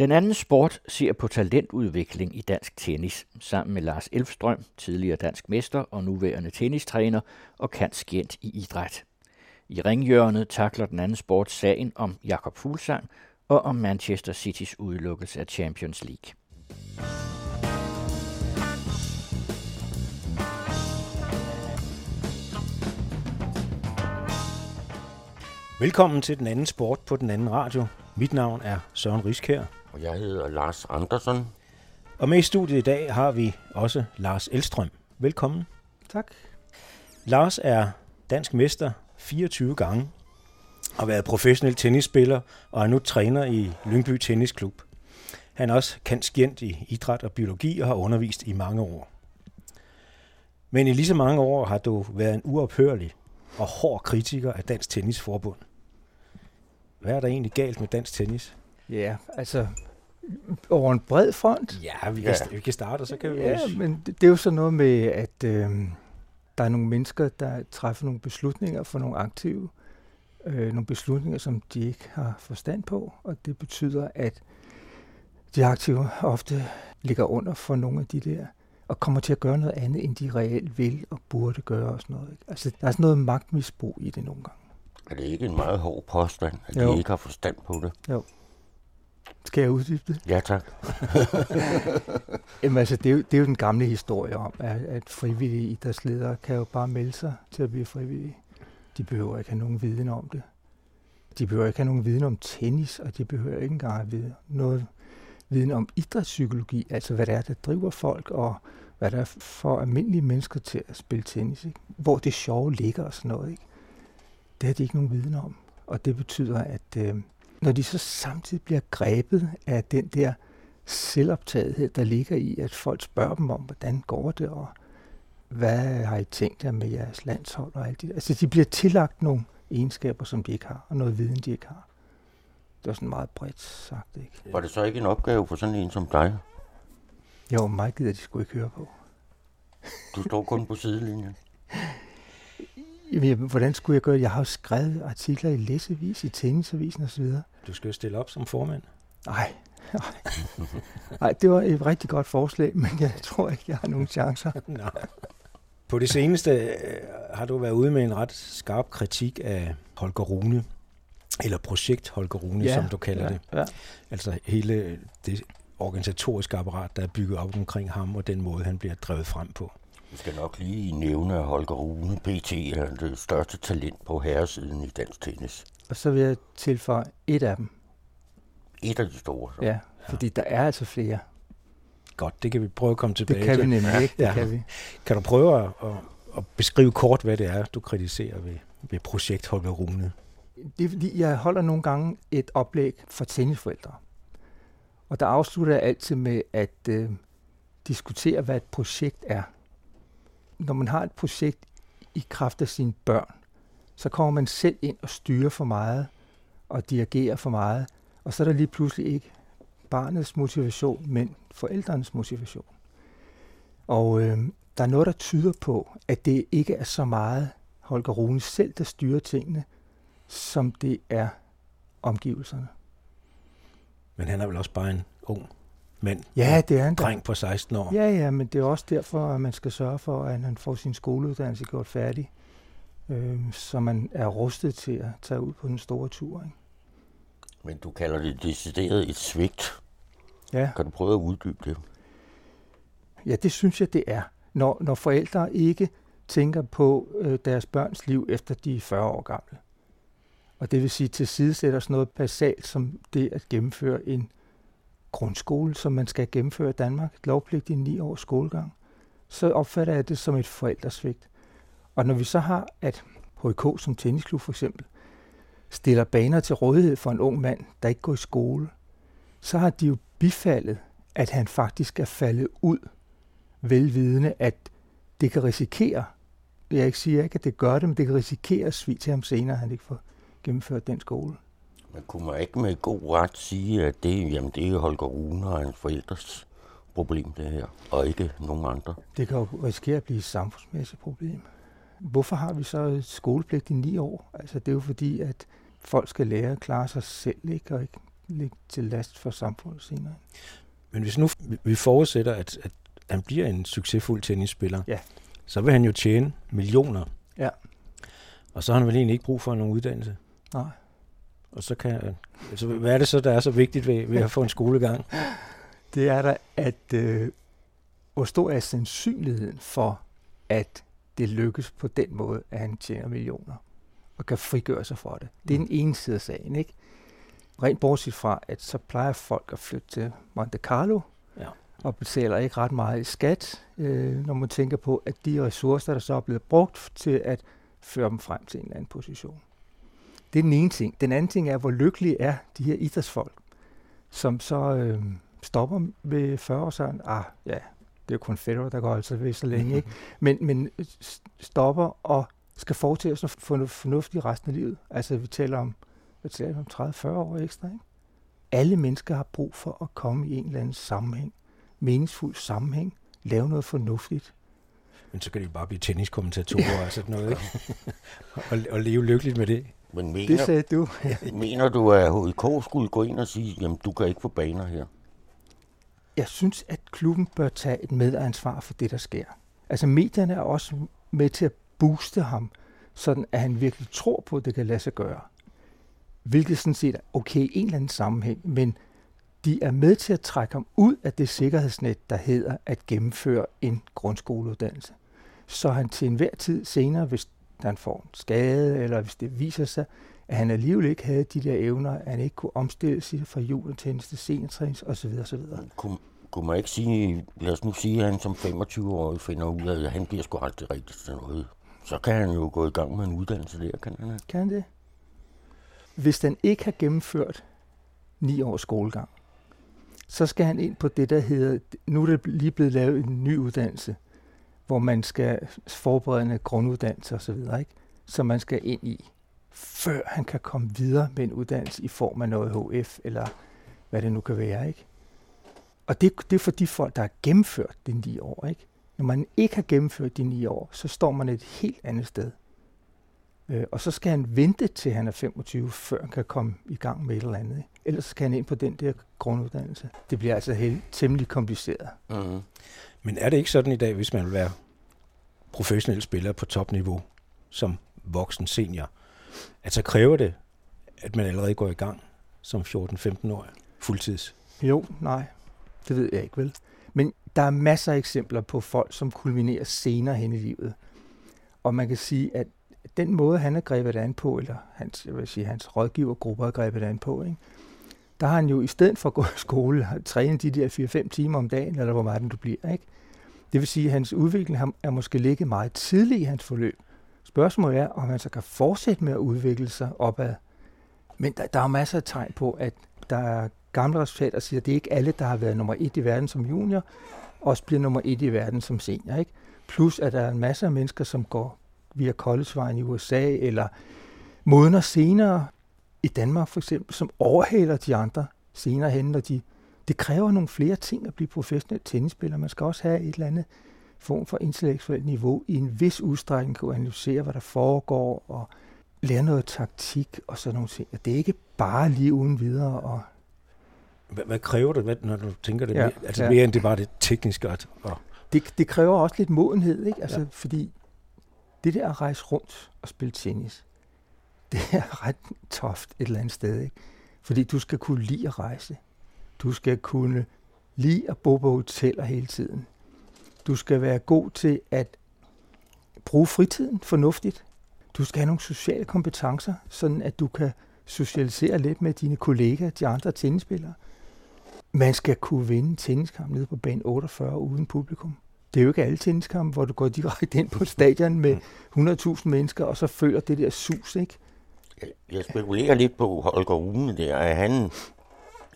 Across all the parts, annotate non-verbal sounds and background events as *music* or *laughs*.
Den anden sport ser på talentudvikling i dansk tennis, sammen med Lars Elfstrøm, tidligere dansk mester og nuværende tennistræner, og kantskjent i idræt. I ringhjørnet takler den anden sport sagen om Jakob Fuglsang og om Manchester Citys udelukkelse af Champions League. Velkommen til den anden sport på den anden radio. Mit navn er Søren Riskær. Og jeg hedder Lars Andersen. Og med i studiet i dag har vi også Lars Elstrøm. Velkommen. Tak. Lars er dansk mester 24 gange, har været professionel tennisspiller og er nu træner i Lyngby Tennisklub. Han er også kendt i idræt og biologi og har undervist i mange år. Men i lige så mange år har du været en uophørlig og hård kritiker af Dansk Tennisforbund. Hvad er der egentlig galt med dansk tennis? Ja, altså over en bred front. Ja, vi kan, ja. vi kan starte, og så kan vi Ja, men det, det er jo sådan noget med, at øh, der er nogle mennesker, der træffer nogle beslutninger for nogle aktive. Øh, nogle beslutninger, som de ikke har forstand på, og det betyder, at de aktive ofte ligger under for nogle af de der, og kommer til at gøre noget andet, end de reelt vil og burde gøre og sådan noget. Ikke? Altså, der er sådan noget magtmisbrug i det nogle gange. Er det ikke en meget hård påstand, at jo. de ikke har forstand på det? Jo. Skal jeg uddybe det? Ja, tak. *laughs* Jamen altså, det er, jo, det er jo den gamle historie om, at, at frivillige idrætsledere kan jo bare melde sig til at blive frivillige. De behøver ikke have nogen viden om det. De behøver ikke have nogen viden om tennis, og de behøver ikke engang have viden, noget viden om idrætspsykologi, altså hvad det er, der driver folk, og hvad der er for almindelige mennesker til at spille tennis. Ikke? Hvor det sjove ligger og sådan noget. Ikke? Det har de ikke nogen viden om. Og det betyder, at øh, når de så samtidig bliver grebet af den der selvoptagethed, der ligger i, at folk spørger dem om, hvordan går det, og hvad har I tænkt jer med jeres landshold og alt det. Altså, de bliver tillagt nogle egenskaber, som de ikke har, og noget viden, de ikke har. Det var sådan meget bredt sagt, ikke? Var det så ikke en opgave for sådan en som dig? Jo, mig gider de skulle ikke høre på. Du står kun på sidelinjen. *laughs* Jamen, hvordan skulle jeg gøre det? Jeg har jo skrevet artikler i læsevis, i tennisavisen osv. Du skal jo stille op som formand. Nej, nej. nej, det var et rigtig godt forslag, men jeg tror ikke, jeg har nogen chancer. *laughs* Nå. På det seneste øh, har du været ude med en ret skarp kritik af Holger Rune, eller projekt Holger Rune, ja, som du kalder ja, det. Ja. Altså hele det organisatoriske apparat, der er bygget op omkring ham, og den måde, han bliver drevet frem på. Vi skal nok lige nævne, at Holger Rune PT er det største talent på herresiden i dansk tennis. Og så vil jeg tilføje et af dem. Et af de store. Så. Ja, fordi der er altså flere. Godt, det kan vi prøve at komme tilbage Det kan til. vi nemlig ikke, det Ja. kan vi. Kan du prøve at, at, at beskrive kort, hvad det er, du kritiserer ved, ved projekt Holger Rune? Det er fordi, jeg holder nogle gange et oplæg for tennisforældre. Og der afslutter jeg altid med at øh, diskutere, hvad et projekt er. Når man har et projekt i kraft af sine børn, så kommer man selv ind og styrer for meget og dirigerer for meget. Og så er der lige pludselig ikke barnets motivation, men forældrenes motivation. Og øh, der er noget, der tyder på, at det ikke er så meget Holger Rune selv, der styrer tingene, som det er omgivelserne. Men han er vel også bare en ung mand, Ja, det er en dreng på 16 år. Ja, ja, men det er også derfor, at man skal sørge for, at han får sin skoleuddannelse gjort færdig, øh, så man er rustet til at tage ud på den store tur. Ikke? Men du kalder det decideret et svigt. Ja. Kan du prøve at uddybe det? ja, det synes jeg, det er. Når, når forældre ikke tænker på øh, deres børns liv, efter de er 40 år gamle. Og det vil sige, til side sætter sådan noget basalt som det at gennemføre en grundskole, som man skal gennemføre i Danmark, et lovpligtigt 9 års skolegang, så opfatter jeg det som et forældresvigt. Og når vi så har, at HK som tennisklub for eksempel, stiller baner til rådighed for en ung mand, der ikke går i skole, så har de jo bifaldet, at han faktisk er faldet ud, velvidende, at det kan risikere, jeg ikke siger ikke, at det gør det, men det kan risikere at svige til ham senere, at han ikke får gennemført den skole. Men kunne man ikke med god ret sige, at det, jamen, det er Holger Rune og hans forældres problem, det her, og ikke nogen andre? Det kan jo risikere at blive et samfundsmæssigt problem. Hvorfor har vi så skolepligt i ni år? Altså, det er jo fordi, at folk skal lære at klare sig selv, ikke? og ikke ligge til last for samfundet senere. Men hvis nu vi forudsætter, at, at han bliver en succesfuld tennisspiller, Ja. så vil han jo tjene millioner. Ja. Og så har han vel egentlig ikke brug for nogen uddannelse. Nej. Og så kan, altså, hvad er det så, der er så vigtigt ved, ved at få en skolegang? Det er der, at øh, hvor stor er sandsynligheden for, at det lykkes på den måde, at han tjener millioner og kan frigøre sig for det. Det er den ene side af sagen, ikke? Rent bortset fra, at så plejer folk at flytte til Monte Carlo Ja. og betaler ikke ret meget i skat, øh, når man tænker på, at de ressourcer, der så er blevet brugt til at føre dem frem til en eller anden position. Det er den ene ting. Den anden ting er, hvor lykkelige er de her idrætsfolk, som så øh, stopper ved 40 år, så ah, ja, det er jo kun Federer, der går altså ved så længe, ikke? *laughs* Men, men stopper og skal foretage sig for fornuftigt resten af livet. Altså, vi taler om, hvad taler om 30-40 år ekstra, ikke? Alle mennesker har brug for at komme i en eller anden sammenhæng, meningsfuld sammenhæng, lave noget fornuftigt. Men så kan de jo bare blive tenniskommentatorer og sådan noget, ikke? *laughs* og, og leve lykkeligt med det. Men Det mener, sagde du. mener du, at HIK skulle gå ind og sige, jamen du kan ikke få baner her? Jeg synes, at klubben bør tage et medansvar for det, der sker. Altså, medierne er også med til at booste ham, sådan at han virkelig tror på, at det kan lade sig gøre. Hvilket sådan set er okay i en eller anden sammenhæng, men de er med til at trække ham ud af det sikkerhedsnet, der hedder at gennemføre en grundskoleuddannelse. Så han til enhver tid senere, hvis han får en skade, eller hvis det viser sig, at han alligevel ikke havde de der evner, at han ikke kunne omstille sig fra juniortennis til seniortræning osv. osv. Kunne, kunne man ikke sige, lad os nu sige, at han som 25-årig finder ud af, at han bliver sgu aldrig rigtig til noget. Så kan han jo gå i gang med en uddannelse der, kan han ikke? Kan han det? Hvis den ikke har gennemført ni års skolegang, så skal han ind på det, der hedder, nu er der lige blevet lavet en ny uddannelse, hvor man skal forberede en grunduddannelse osv., ikke? som man skal ind i, før han kan komme videre med en uddannelse i form af noget HF, eller hvad det nu kan være. Ikke? Og det, det er for de folk, der har gennemført de ni år. Ikke? Når man ikke har gennemført de ni år, så står man et helt andet sted. Øh, og så skal han vente til han er 25, før han kan komme i gang med et eller andet. Ikke? Ellers skal han ind på den der grunduddannelse. Det bliver altså helt, temmelig kompliceret. Mm-hmm. Men er det ikke sådan i dag, hvis man vil være professionel spiller på topniveau som voksen senior, at så kræver det, at man allerede går i gang som 14-15 år fuldtids? Jo, nej, det ved jeg ikke vel. Men der er masser af eksempler på folk, som kulminerer senere hen i livet. Og man kan sige, at den måde, han har grebet det an på, eller hans, jeg vil sige, hans rådgivergruppe har grebet det an på, ikke? Der har han jo i stedet for at gå i skole, har trænet de der 4-5 timer om dagen, eller hvor meget den du bliver. Ikke? Det vil sige, at hans udvikling er måske ligget meget tidligt i hans forløb. Spørgsmålet er, om han så kan fortsætte med at udvikle sig opad. Men der, der er masser af tegn på, at der er gamle resultater, der siger, at det er ikke alle, der har været nummer et i verden som junior, også bliver nummer et i verden som senior. Ikke? Plus, at der er en masse af mennesker, som går via collegevejen i USA, eller modner senere i Danmark for eksempel, som overhaler de andre senere hen, når de det kræver nogle flere ting at blive professionel tennisspiller. Man skal også have et eller andet form for intellektuelt niveau i en vis udstrækning kunne analysere, hvad der foregår, og lære noget taktik og sådan nogle ting. Og det er ikke bare lige uden videre. Og Hvad, hvad kræver det, når du tænker det? Ja, mere, altså ja. mere end det bare det tekniske. Og, og, det, det kræver også lidt modenhed, ikke? Altså, ja. fordi det der at rejse rundt og spille tennis, det er ret toft et eller andet sted, ikke? Fordi du skal kunne lide at rejse. Du skal kunne lide at bo på hoteller hele tiden. Du skal være god til at bruge fritiden fornuftigt. Du skal have nogle sociale kompetencer, sådan at du kan socialisere lidt med dine kollegaer, de andre tennisspillere. Man skal kunne vinde tenniskamp nede på bane 48 uden publikum. Det er jo ikke alle tenniskampe, hvor du går direkte ind på et stadion med 100.000 mennesker, og så føler det der sus, ikke? Jeg- spekulerer lidt på Holger Rune der. Er han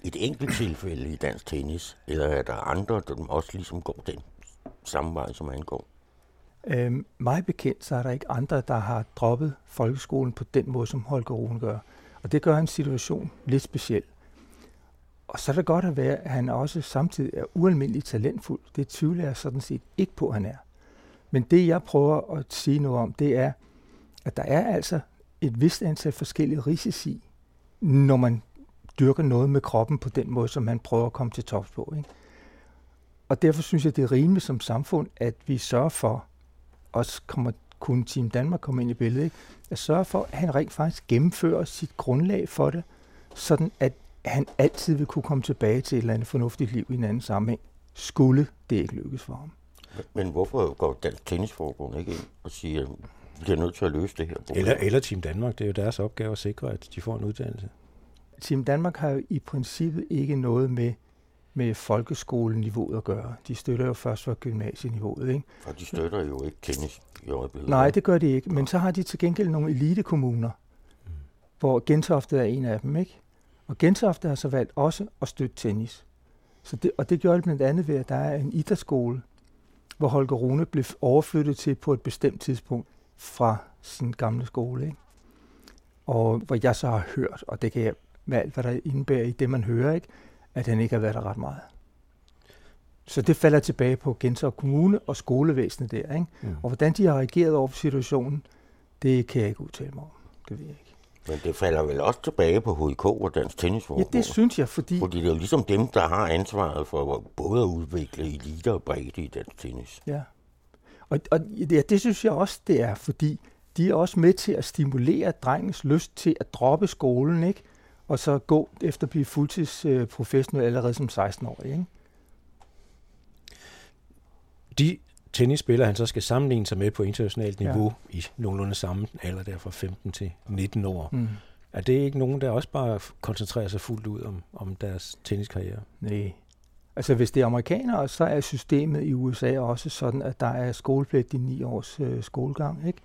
et enkelt tilfælde i dansk tennis, eller er der andre, der også ligesom går den samme vej, som han går? Øhm, mig bekendt, så er der ikke andre, der har droppet folkeskolen på den måde, som Holger Rune gør. Og det gør en situation lidt speciel. Og så er det godt at være, at han også samtidig er ualmindeligt talentfuld. Det tvivler jeg sådan set ikke på, at han er. Men det, jeg prøver at sige noget om, det er, at der er altså et vist antal forskellige risici, når man dyrker noget med kroppen på den måde, som man prøver at komme til tops på. Ikke? Og derfor synes jeg, det er rimeligt som samfund, at vi sørger for, også kommer kun Team Danmark komme ind i billedet, ikke? at sørge for, at han rent faktisk gennemfører sit grundlag for det, sådan at han altid vil kunne komme tilbage til et eller andet fornuftigt liv i en anden sammenhæng, skulle det ikke lykkes for ham. Men hvorfor går Dansk Tennisforbund ikke ind og siger, at vi er nødt til at løse det her problem? Eller, eller Team Danmark, det er jo deres opgave at sikre, at de får en uddannelse. Team Danmark har jo i princippet ikke noget med, med folkeskoleniveauet at gøre. De støtter jo først for gymnasieniveauet. Ikke? For de støtter jo ikke tennis i øjeblikket. Nej, det gør de ikke. Men så har de til gengæld nogle elitekommuner, mm. hvor Gentofte er en af dem. ikke. Og Gentofte har så valgt også at støtte tennis. Så det, og det gjorde det blandt andet ved, at der er en idrætsskole, hvor Holger Rune blev overflyttet til på et bestemt tidspunkt fra sin gamle skole. Ikke? Og hvor jeg så har hørt, og det kan jeg med alt, hvad der indebærer i det, man hører, ikke? at han ikke har været der ret meget. Så det falder tilbage på Gentofte Kommune og skolevæsenet der. Ikke? Mm. Og hvordan de har reageret over situationen, det kan jeg ikke udtale mig om. Det ved jeg ikke. Men det falder vel også tilbage på HIK og Dansk Tennisforbund? Ja, det synes jeg, fordi... Fordi det er jo ligesom dem, der har ansvaret for både at udvikle elite og bredde i dansk tennis. Ja. Og, og ja, det synes jeg også, det er, fordi de er også med til at stimulere drengens lyst til at droppe skolen, ikke? og så gå efter at blive fuldtidsprofessionel allerede som 16-årig. Ikke? De tennisspillere, han så skal sammenligne sig med på internationalt niveau ja. i nogenlunde samme alder, der fra 15 til 19 år. Mm. Er det ikke nogen, der også bare koncentrerer sig fuldt ud om, om deres tenniskarriere? Nej. Altså hvis det er amerikanere, så er systemet i USA også sådan, at der er skolepligt i ni års øh, skolegang. Ikke?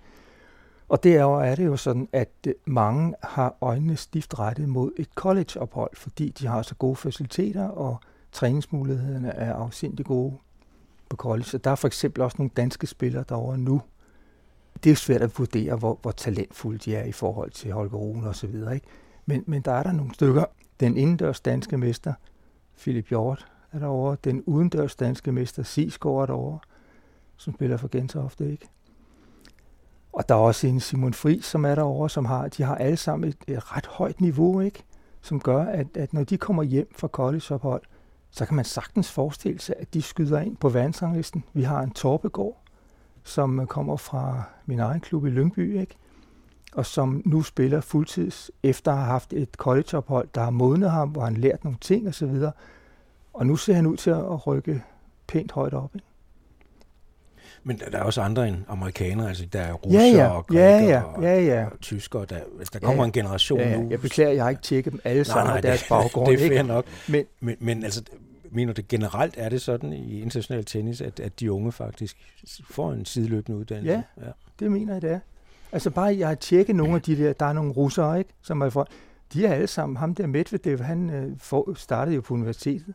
Og derover er det jo sådan, at øh, mange har øjnene stift rettet mod et collegeophold, fordi de har så gode faciliteter, og træningsmulighederne er afsindig gode på college. Så der er for eksempel også nogle danske spillere derovre nu. Det er svært at vurdere, hvor, hvor talentfulde de er i forhold til Holger Rune og så videre. Ikke? Men, men der er der nogle stykker. Den indendørs danske mester, Philip Hjort, er derovre. Den udendørs danske mester, Sisgaard er derovre, som spiller for Gentofte, ikke? Og der er også en Simon Fri, som er derovre, som har, de har alle sammen et, et ret højt niveau, ikke? som gør, at, at når de kommer hjem fra collegeophold, så kan man sagtens forestille sig, at de skyder ind på verdensranglisten. Vi har en Torpegård, som kommer fra min egen klub i Lyngby, ikke? og som nu spiller fuldtids, efter at have haft et collegeophold, der har modnet ham, hvor han lært nogle ting osv. Og nu ser han ud til at rykke pænt højt op. Ikke? Men der er også andre end amerikanere, altså der er russer ja, ja. og ja, ja. og, ja, ja. og tyskere. Der, altså, der kommer ja, ja. en generation ja, ja. nu. Jeg beklager, jeg har ikke tjekket dem alle sammen nej, deres det, baggrund. det er fair ikke? nok. Men, men, men altså, mener det generelt er det sådan i international tennis, at, at de unge faktisk får en sideløbende uddannelse? Ja, ja. det mener jeg, det er. Altså bare, jeg har tjekket nogle af de der, der er nogle russere, ikke, som er fra, de er alle sammen, ham der Medvedev, han øh, for, startede jo på universitetet.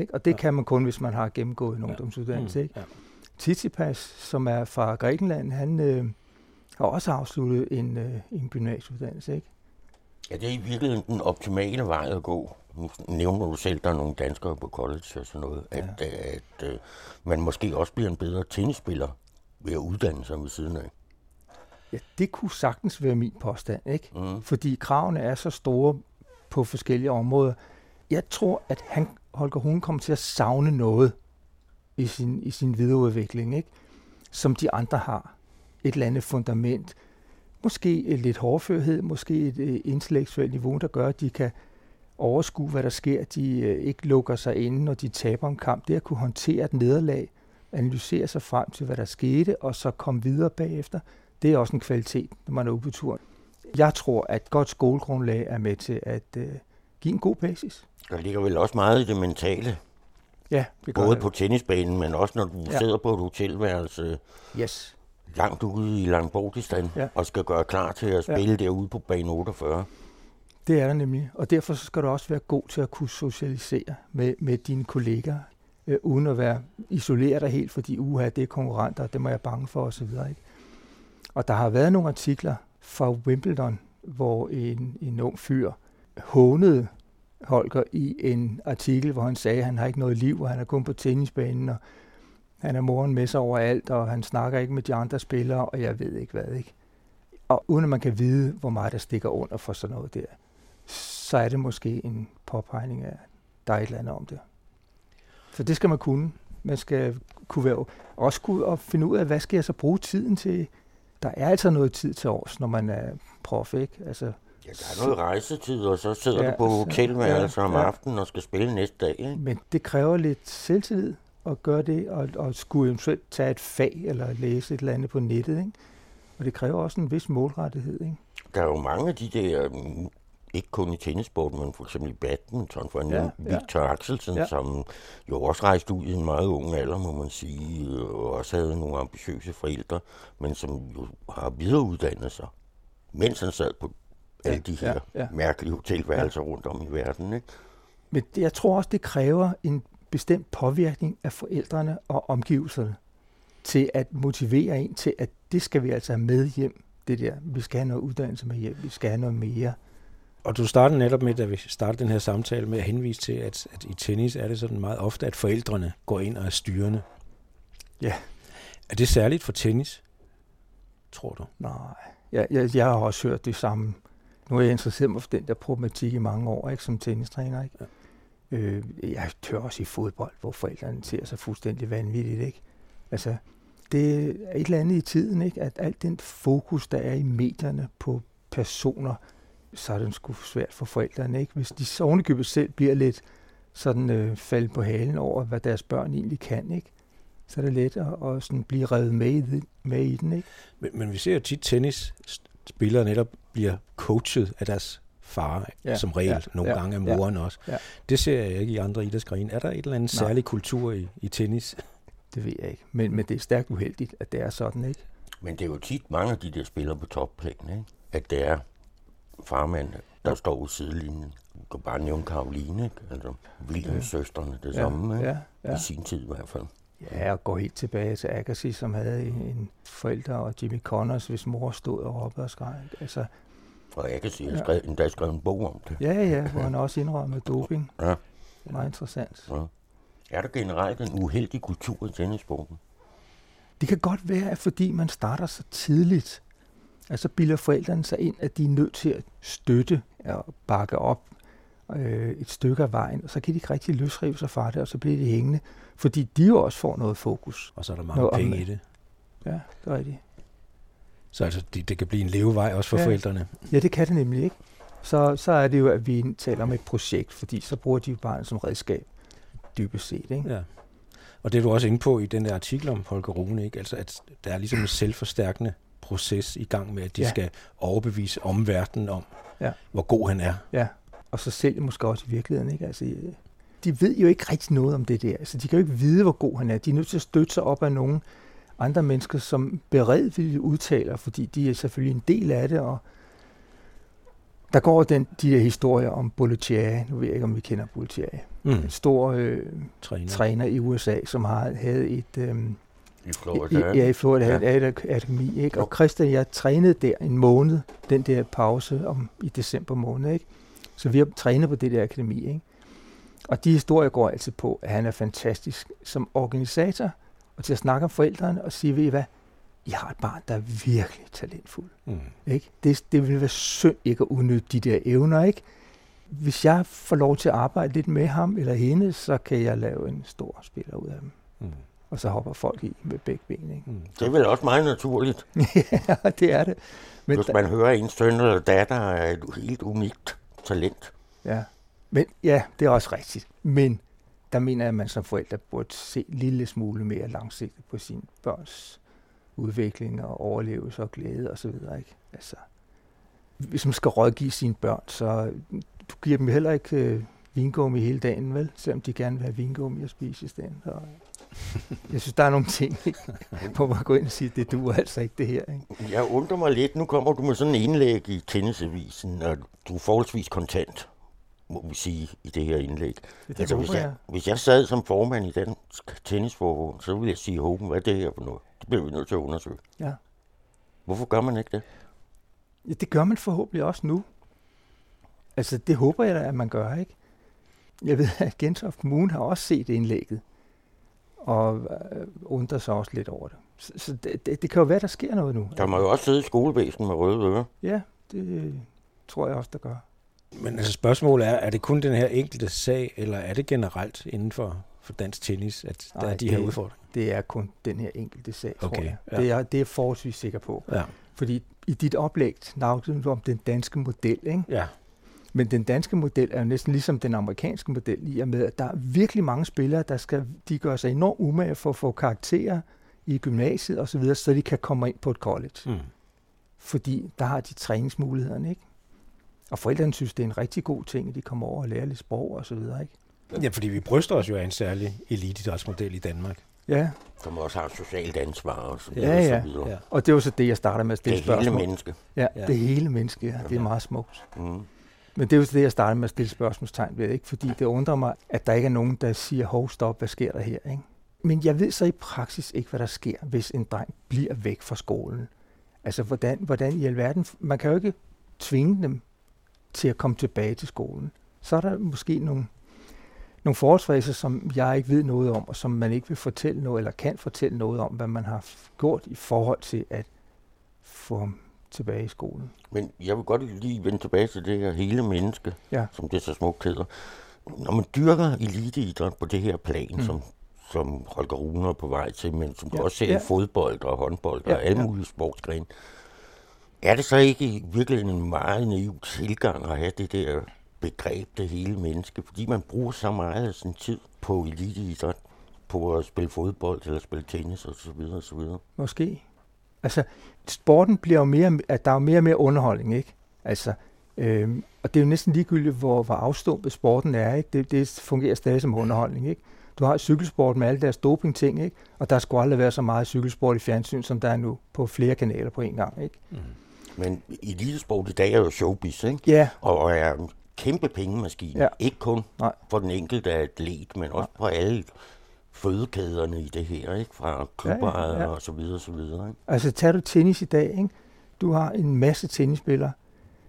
Ikke? Og det ja. kan man kun, hvis man har gennemgået en ja. ungdomsuddannelse. Ikke? Ja. Tsitsipas, som er fra Grækenland, han øh, har også afsluttet en, øh, en gymnasieuddannelse. Ikke? Ja, det er i virkeligheden den optimale vej at gå. Nu nævner du selv, at der er nogle danskere på college og sådan noget. At, ja. at, at uh, man måske også bliver en bedre tennisspiller ved at uddanne sig ved siden af. Ja, det kunne sagtens være min påstand, ikke? Mm. Fordi kravene er så store på forskellige områder. Jeg tror, at han, Holger Hun kommer til at savne noget i sin, i sin videreudvikling, ikke? som de andre har. Et eller andet fundament. Måske lidt hårdførhed, måske et, øh, intellektuelt niveau, der gør, at de kan overskue, hvad der sker. De øh, ikke lukker sig inde, når de taber en kamp. Det at kunne håndtere et nederlag, analysere sig frem til, hvad der skete, og så komme videre bagefter, det er også en kvalitet, når man er ude på turen. Jeg tror, at godt skolegrundlag er med til at øh, give en god basis. Der ligger vel også meget i det mentale. Ja, det gør Både det. på tennisbanen, men også når du ja. sidder på et hotelværelse yes. langt ude i Langbordistan Ja. og skal gøre klar til at spille ja. derude på bane 48. Det er der nemlig. Og derfor skal du også være god til at kunne socialisere med, med dine kollegaer, øh, uden at være isoleret dig helt, fordi uha, det er konkurrenter, det må jeg bange for osv. Ikke? Og der har været nogle artikler fra Wimbledon, hvor en, en ung fyr hånede Holger i en artikel, hvor han sagde, at han har ikke noget liv, og han er kun på tennisbanen, og han er moren med sig overalt, og han snakker ikke med de andre spillere, og jeg ved ikke hvad, ikke? Og uden at man kan vide, hvor meget der stikker under for sådan noget der, så er det måske en påpegning af, at der er et eller andet om det. Så det skal man kunne. Man skal kunne være, også kunne og finde ud af, hvad skal jeg så bruge tiden til? Der er altså noget tid til års, når man er prof, ikke? Altså, Ja, der er noget rejsetid, og så sidder ja, du på hotelværelse ja, om ja. aftenen og skal spille næste dag. Ikke? Men det kræver lidt selvtillid at gøre det, og, og skulle eventuelt tage et fag eller læse et eller andet på nettet. Ikke? Og det kræver også en vis målrettighed. Ikke? Der er jo mange af de der, ikke kun i tennissporten, men for eksempel i badminton, for en ja, Victor ja. Axelsen, ja. som jo også rejste ud i en meget ung alder, må man sige, og også havde nogle ambitiøse forældre, men som jo har videreuddannet sig, mens han sad på alle de her ja, ja. mærkelige hotelværelser ja. rundt om i verden. Ikke? Men jeg tror også, det kræver en bestemt påvirkning af forældrene og omgivelserne til at motivere en til, at det skal vi altså have med hjem, det der. Vi skal have noget uddannelse med hjem, vi skal have noget mere. Og du startede netop med, da vi startede den her samtale, med at henvise til, at, at i tennis er det sådan meget ofte, at forældrene går ind og er styrende. Ja. Er det særligt for tennis, tror du? Nej, jeg, jeg, jeg har også hørt det samme nu er jeg interesseret mig for den der problematik i mange år, ikke, som tennistræner. Ikke? Ja. Øh, jeg tør også i fodbold, hvor forældrene ser sig fuldstændig vanvittigt. Ikke? Altså, det er et eller andet i tiden, ikke? at alt den fokus, der er i medierne på personer, så er det sgu svært for forældrene. Ikke? Hvis de ovenikøbet selv bliver lidt sådan øh, faldet på halen over, hvad deres børn egentlig kan, ikke? så er det let at, at sådan blive revet med i, med i den. Ikke? Men, men vi ser jo tit tennis spillere netop bliver coachet af deres far, ja, som regel. Ja, Nogle ja, gange af moren ja, også. Ja. Det ser jeg ikke i andre idrætsgrene. Er der et eller andet Nej. særlig kultur i, i tennis? *laughs* Det ved jeg ikke. Men, men det er stærkt uheldigt, at det er sådan, ikke? Men det er jo tit mange af de der spillere på topplan, ikke? At det er farmand, der ja. står ved sidelinjen. Du kan bare nævne Karoline, ikke? Altså, Williams ja. søstrene, det ja. samme, ikke? Ja, ja. I sin tid i hvert fald. Ja, og gå helt tilbage til Agassi, som havde en forælder, og Jimmy Connors, hvis mor stod og råbte og skreg. Altså, og Agassi har skrevet, ja. endda skrevet en bog om det. Ja, ja, hvor han *laughs* også indrømmede doping. Ja. Meget interessant. Ja. Er der generelt en uheldig kultur i tennissporten? Det kan godt være, at fordi man starter så tidligt, altså bilder forældrene sig ind, at de er nødt til at støtte og bakke op øh, et stykke af vejen, og så kan de ikke rigtig løsrive sig fra det, og så bliver de hængende, fordi de jo også får noget fokus. Og så er der mange noget penge i det. Ja, det er rigtigt. Så altså, det, det kan blive en levevej også for ja. forældrene. Ja, det kan det nemlig ikke. Så, så er det jo, at vi taler om et projekt, fordi så bruger de jo bare som redskab, dybest set. Ikke? Ja. Og det er du også inde på i den der artikel om Holger Rune, ikke? Altså, at der er ligesom en selvforstærkende proces i gang med, at de ja. skal overbevise omverdenen om, ja. hvor god han er. Ja, og så selv måske også i virkeligheden. Ikke? Altså, de ved jo ikke rigtig noget om det der. Altså, de kan jo ikke vide, hvor god han er. De er nødt til at støtte sig op af nogen andre mennesker, som beredvilligt udtaler, fordi de er selvfølgelig en del af det, og der går den, de der historier om Bollettieri, nu ved jeg ikke, om vi kender Bollettieri, mm. en stor øh, træner. træner i USA, som har havde et... Øh, i Florida. I, ja, i Florida ja. havde et akademi, ikke? Og Christian, jeg trænede der en måned, den der pause om i december måned, ikke? Så vi har trænet på det der akademi. Ikke? Og de historier går altid på, at han er fantastisk som organisator, og til at snakke om forældrene og sige, ved I hvad, I har et barn, der er virkelig talentfuld. Mm. Ikke? Det, det vil være synd ikke at udnytte de der evner. Ikke? Hvis jeg får lov til at arbejde lidt med ham eller hende, så kan jeg lave en stor spiller ud af dem. Mm. Og så hopper folk i med begge ben. Ikke? Mm. Det er vel også meget naturligt. *laughs* ja, det er det. Men Hvis man hører, at en søn eller datter er et helt unikt talent. Ja, men ja, det er også rigtigt. Men der mener jeg, at man som forældre burde se en lille smule mere langsigtet på sin børns udvikling og overlevelse og glæde osv. Ikke? Altså, hvis man skal rådgive sine børn, så du giver dem heller ikke øh, vingummi hele dagen, vel? Selvom de gerne vil have vingummi at spise i stedet. Så, *laughs* jeg synes, der er nogle ting, *laughs* hvor man går ind og siger, det duer altså ikke det her. Ikke? Jeg undrer mig lidt. Nu kommer du med sådan en indlæg i tennisavisen, og du er forholdsvis kontant, må vi sige, i det her indlæg. Det altså, hvis, jeg, hvis jeg sad som formand i den tennisforbund, så ville jeg sige, Håben, hvad er det her for noget? Det bliver vi nødt til at undersøge. Ja. Hvorfor gør man ikke det? Ja, det gør man forhåbentlig også nu. Altså, det håber jeg da, at man gør, ikke? Jeg ved, at Gentofte Kommune har også set indlægget og øh, undrer sig også lidt over det. Så, så det, det, det kan jo være, der sker noget nu. Der må jo også sidde i skolevæsen med røde ører. Ja, det tror jeg også, der gør. Men altså spørgsmålet er, er det kun den her enkelte sag, eller er det generelt inden for, for dansk tennis, at der Nej, er de her det- udfordringer? Det er kun den her enkelte sag, tror Okay, jeg. ja. Det, er, det er jeg forholdsvis sikker på. Ja. Fordi i dit oplæg snakkede du om den danske model, ikke? ja. Men den danske model er jo næsten ligesom den amerikanske model, i og med, at der er virkelig mange spillere, der skal, de gør sig enormt umage for at få karakterer i gymnasiet osv., så, videre, så de kan komme ind på et college. Mm. Fordi der har de træningsmulighederne, ikke? Og forældrene synes, det er en rigtig god ting, at de kommer over og lærer lidt sprog og så videre, ikke? ja, fordi vi bryster os jo af en særlig elitidrætsmodel i Danmark. Ja, Som også har socialt ansvar og så Ja, videre. ja. Og så videre. Ja. og det var så det, jeg startede med at Det stille er hele spørgsmål. menneske. Ja, Ja. det hele menneske, ja. Det er meget smukt. Mm. Men det er jo så det, jeg startede med at stille spørgsmålstegn ved, ikke? fordi det undrer mig, at der ikke er nogen, der siger, hov, stop, hvad sker der her? Ikke? Men jeg ved så i praksis ikke, hvad der sker, hvis en dreng bliver væk fra skolen. Altså, hvordan, hvordan i alverden... Man kan jo ikke tvinge dem til at komme tilbage til skolen. Så er der måske nogle, nogle forholdsfaser, som jeg ikke ved noget om, og som man ikke vil fortælle noget, eller kan fortælle noget om, hvad man har gjort i forhold til at få ham tilbage i skolen. Men jeg vil godt lige vende tilbage til det her hele menneske, Ja. som det så smukt hedder. Når man dyrker eliteidræt på det her plan, Mm. som, som Holger Rune er på vej til, men som Ja, du også ser ja. i fodbold og håndbold Ja, og alle ja. mulige sportsgrene, er det så ikke virkelig en meget naiv tilgang at have det der begreb, det hele menneske? Fordi man bruger så meget af sin tid på eliteidræt, på at spille fodbold eller spille tennis og så videre og så videre. Måske. Altså, sporten bliver jo mere, at der er jo mere og mere underholdning, ikke? Altså, øhm, og det er jo næsten ligegyldigt, hvor, hvor afstumpet sporten er, ikke? Det, det fungerer stadig som underholdning, ikke? Du har cykelsport med alle deres doping-ting, ikke? Og der skulle aldrig være så meget cykelsport i fjernsyn, som der er nu på flere kanaler på en gang, ikke? Mm. Men elitesport i dag er jo showbiz, ikke? Ja, og og er en kæmpe pengemaskine. Ja. Ikke kun Nej. for den enkelte atlet, men også på alle fødekæderne i det her, ikke? Fra klubejere Ja, ja, ja. og så videre, så videre. Ikke? altså tager du tennis i dag, ikke? Du har en masse tennisspillere.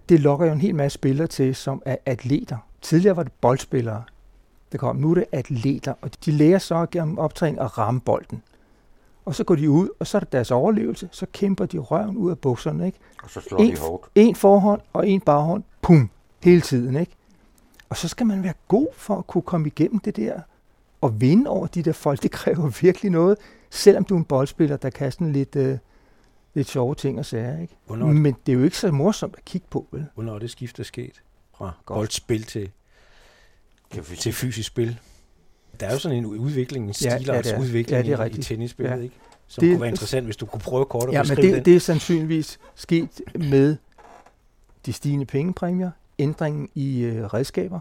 Det lokker jo en hel masse spillere til, som er atleter. Tidligere var det boldspillere, der kom. Nu er det atleter, og de lærer så gennem optræning at ramme bolden. Og så går de ud, og så er det deres overlevelse. Så kæmper de røven ud af bukserne, ikke? Og så slår En, de hårdt. en forhånd og en baghånd. Pum! Hele tiden, ikke? Og så skal man være god for at kunne komme igennem det der. Og vinde over de der folk, det kræver *laughs* virkelig noget. Selvom du er en boldspiller, der kan sådan lidt, øh, lidt sjove ting og sager, ikke? Hvornår, Men det er jo ikke så morsomt at kigge på, vel? hvornår er det skift er sket fra Godt. boldspil til, til fysisk spil? Der er jo sådan en udvikling, en Ja, ja, er. udvikling Ja, det er i, i rigtigt. tennisspillet, Ja. ikke? Som Det- kunne være interessant, hvis du kunne prøve kort at Ja, men beskrive det, den. det er sandsynligvis sket med de stigende pengepræmier, ændringen i øh, redskaber,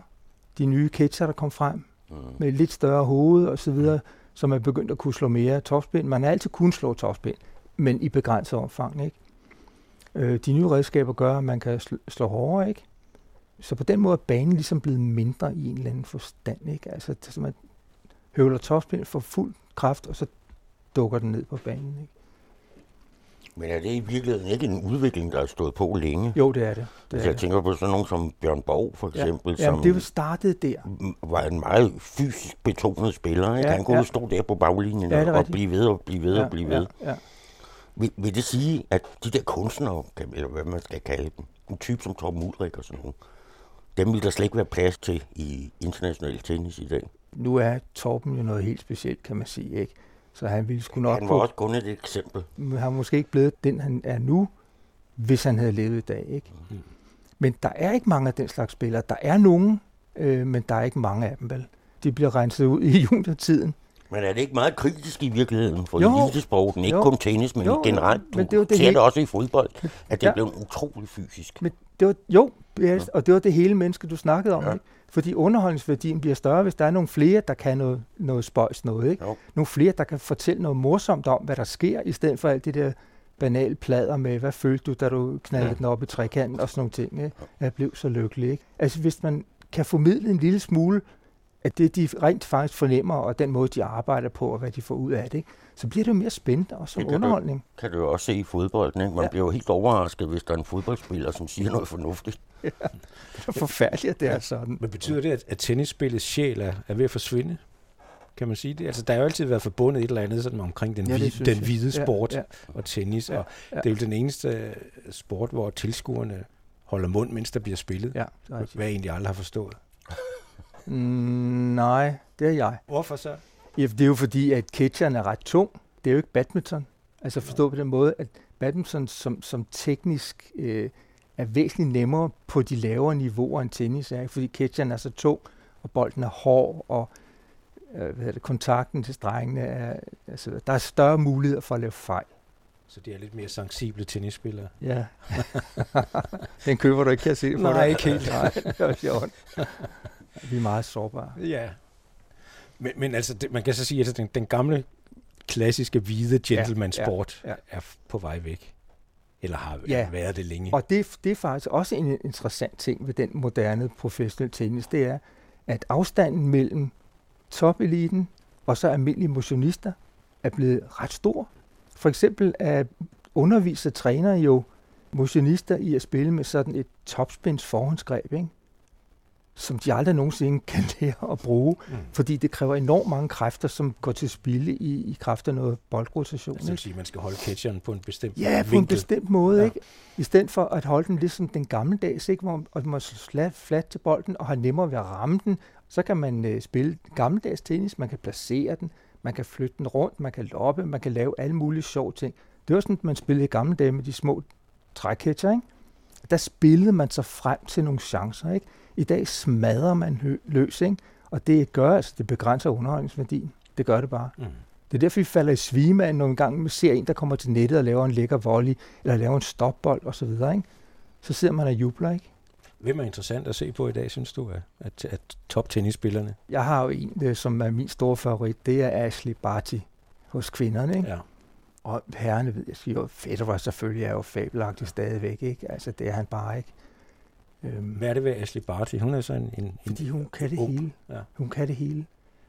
de nye catcher, der kom frem, Mm. med lidt større hoved og så videre, som er begyndt at kunne slå mere topspin. Man har altid kun slå topspin, men i begrænset omfang, ikke? Øh, de nye redskaber gør, at man kan sl- slå hårdere, ikke? Så på den måde er banen ligesom blevet mindre i en eller anden forstand, ikke? Altså, det som at høvler topspin for fuld kraft, og så dukker den ned på banen, ikke? Men er det i virkeligheden ikke en udvikling, der har stået på længe? Jo, det er det. det, Altså, er jeg det. tænker på sådan nogen som Bjørn Borg, for Ja. eksempel, Jamen, som det startet der. var en meget fysisk betonet spiller. Ikke? Ja, Han kunne ja. stå der på baglinjen Ja, og blive ved og blive ved og blive ved. Ja, ja. Vil, vil det sige, at de der kunstnere, eller hvad man skal kalde dem, en type som Torben Ulrik og sådan noget, dem vil der slet ikke være plads til i international tennis i dag. Nu er Torben jo noget helt specielt, kan man sige, ikke? Så han ville sgu nok Han var også kun et eksempel. han har måske ikke blevet den, han er nu, hvis han havde levet i dag, ikke? Mhm. Men der er ikke mange af den slags spillere. Der er nogen, øh, men der er ikke mange af dem, vel? De bliver renset ud i *laughs* juniortiden. Men er det ikke meget kritisk i virkeligheden for elitesporten? Ikke Jo. kun tennis, men Jo, generelt. Du men det jo det ser hele- det også i fodbold, at det Ja. blev utrolig fysisk. Men det var, jo, ja, og det var det hele menneske, du snakkede om. Ja. ikke? Fordi underholdningsværdien bliver større, hvis der er nogle flere, der kan noget, noget spøjs noget, ikke? Jo. Nogle flere, der kan fortælle noget morsomt om, hvad der sker, i stedet for alt det der banale plader med, hvad følte du, da du knaldede ja. Den op i trekanten og sådan nogle ting, ikke? Jeg blev så lykkelig, ikke? Altså, hvis man kan formidle en lille smule at det, de rent faktisk fornemmer, og den måde, de arbejder på, og hvad de får ud af det, ikke? Så bliver det jo mere spændende, og som Det kan du- underholdning. Kan du jo også se i fodbolden. Ikke? Man Ja. ja. bliver jo helt overrasket, hvis der er en fodboldspiller, som siger noget fornuftigt. *laughs* Det er forfærdeligt, at det er sådan. Men betyder det, at, at tennisspillets sjæl er, er ved at forsvinde? Kan man sige det? Altså, der har jo altid været forbundet et eller andet sådan omkring den, Ja, ja, hvide, den hvide sport Ja, ja, og tennis, Ja, ja, og ja. ja. det er jo den eneste øh, sport, hvor tilskuerne holder mund, mens der bliver spillet. Ja, det er Hvad jeg egentlig aldrig har forstået. Mm, nej, det er jeg. Hvorfor så? Ja, det er jo fordi, at catcheren er ret tung. Det er jo ikke badminton. Altså forstå på den måde, at badminton som, som teknisk øh, er væsentligt nemmere på de lavere niveauer end tennis er, fordi catcheren er så tung, og bolden er hård, og øh, hvad hedder det, kontakten til strengene er, altså, der er større muligheder for at lave fejl. Så det er lidt mere sensible tennisspillere. Ja. *laughs* den køber du ikke, kan jeg se Nej, dig. ikke helt. Nej, det er sjovt. Vi er meget sårbare. Ja. Men, men altså, det, man kan så sige, at den, den gamle, klassiske, hvide gentleman-sport Ja, ja, er f- på vej væk. Eller har Ja. været det længe. Og det, det er faktisk også en interessant ting ved den moderne professionelle tennis, det er, at afstanden mellem topeliten og så almindelige motionister er blevet ret stor. For eksempel er underviser træner jo motionister i at spille med sådan et topspins forhåndsgreb, ikke? Som de aldrig nogensinde kan *laughs* lære at bruge, Mm. fordi det kræver enormt mange kræfter, som går til spilde i, i kraft af noget boldrotation. Altså, det vil sige, at man skal holde catcheren på en bestemt Ja, på en vinkel. bestemt måde, Ja. ikke? I stedet for at holde den ligesom den gammeldags, ikke? hvor man må slat, flat til bolden og har nemmere ved at ramme den, så kan man øh, spille gammeldags tennis, man kan placere den, man kan flytte den rundt, man kan loppe, man kan lave alle mulige sjove ting. Det var sådan, man spillede i gamle dage med de små trækætter, ikke? Der spillede man sig frem til nogle chancer, ikke? I dag smadrer man løs, ikke? Og det gør altså, det begrænser underholdningsværdien. Det gør det bare. Mm. Det er derfor, vi falder i svime af, når en gang man ser en, der kommer til nettet og laver en lækker volley, eller laver en stopbold osv., ikke? så sidder man og jubler, ikke? Hvem er interessant at se på i dag, synes du, at, at, at top-tennisspillerne? Jeg har jo en, øh, som er min store favorit, det er Ashley Barty hos kvinderne, ikke? Ja. Og herrene ved jeg siger jo, Federer selvfølgelig er jo fabelagtig stadigvæk, ikke? Altså, det er han bare ikke. Øhm, Hvad er det ved Ashley Barty? Hun er så en... en, fordi hun kan det ung- hele. Ja. Hun kan det hele.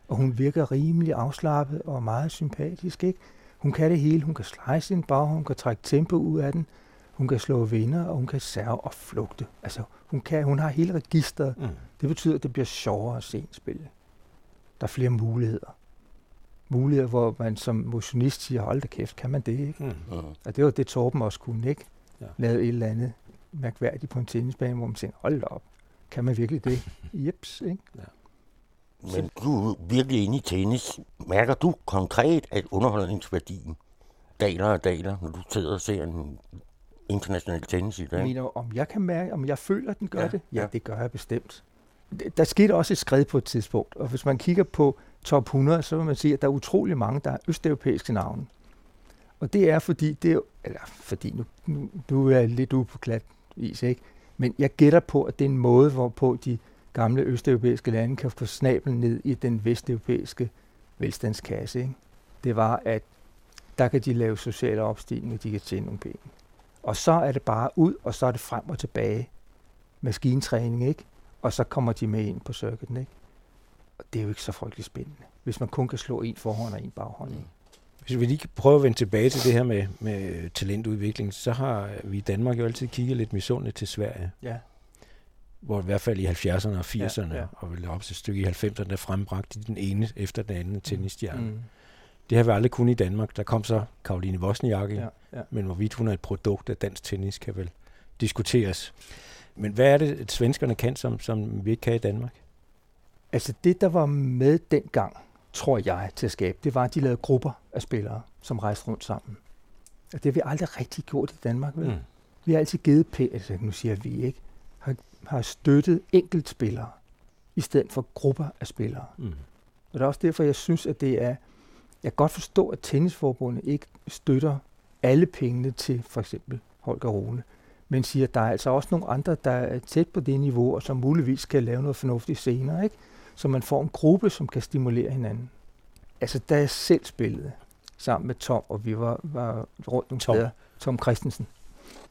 Og hun virker rimelig afslappet og meget sympatisk, ikke? Hun kan det hele. Hun kan slice sin bag, hun kan trække tempo ud af den. Hun kan slå vinder, og hun kan serve og flugte. Altså, hun, kan, hun har hele registret. Mm. Det betyder, at det bliver sjovere at se en spille. Der er flere muligheder. Muligheder, hvor man som motionist siger, hold da kæft, kan man det, ikke? Mm. Mm. Og det var det, Torben også kunne, ikke? Ja. Ja. Lave et eller andet mærkværdigt på en tennisbane, hvor man tænker, hold da op, kan man virkelig det? *laughs* Jeps, ikke? Men du er virkelig inde i tennis. Mærker du konkret, at underholdningsværdien daler og daler, når du sidder og ser en international tennis i dag? Jeg mener, om jeg kan mærke, om jeg føler, at den gør Ja, ja, det? Ja, ja. ja, det gør jeg bestemt. Der skete også et skred på et tidspunkt, og hvis man kigger på top 100, så vil man se, at der er utrolig mange, der er østeuropæiske navne. Og det er fordi, det er, eller fordi, nu, nu, du er lidt ude på glat is, ikke? Men jeg gætter på, at det er en måde, hvorpå de gamle østeuropæiske lande kan få snablen ned i den vesteuropæiske velstandskasse. Ikke? Det var, at der kan de lave sociale opstigninger, de kan tjene nogle penge. Og så er det bare ud, og så er det frem og tilbage. Maskintræning, ikke? Og så kommer de med ind på circuiten, ikke? Og det er jo ikke så frygtelig spændende, hvis man kun kan slå en forhånd og en baghånd. Ikke? Hvis vi lige kan prøve at vende tilbage til det her med, med talentudvikling, så har vi i Danmark jo altid kigget lidt misundeligt til Sverige, Ja. hvor i hvert fald i 70'erne og 80'erne, Ja, ja. og vel op til et stykke i 90'erne, der frembragte de den ene efter den anden tennisstjerne. Mm. Det har vi aldrig kun i Danmark. Der kom så Karoline Wozniacki. Ja, ja. men hvorvidt hun er et produkt af dansk tennis, kan vel diskuteres. Men hvad er det, at svenskerne kan, som, som vi ikke kan i Danmark? Altså det, der var med dengang, tror jeg, til at skabe, det var, at de lavede grupper af spillere, som rejste rundt sammen. Og det har vi aldrig rigtig gjort i Danmark, vel? Mm. Vi har altid givet altså nu siger vi ikke, har, har støttet enkeltspillere, i stedet for grupper af spillere. Mm. Og det er også derfor, jeg synes, at det er... Jeg kan godt forstå, at tennisforbundet ikke støtter alle pengene til for eksempel Holger Rune, men siger, at der er altså også nogle andre, der er tæt på det niveau, og som muligvis kan lave noget fornuftigt senere, ikke? Så man får en gruppe, som kan stimulere hinanden. Altså, da jeg selv spillede sammen med Tom, og vi var, var rundt nogle Tom. steder, Tom Christensen,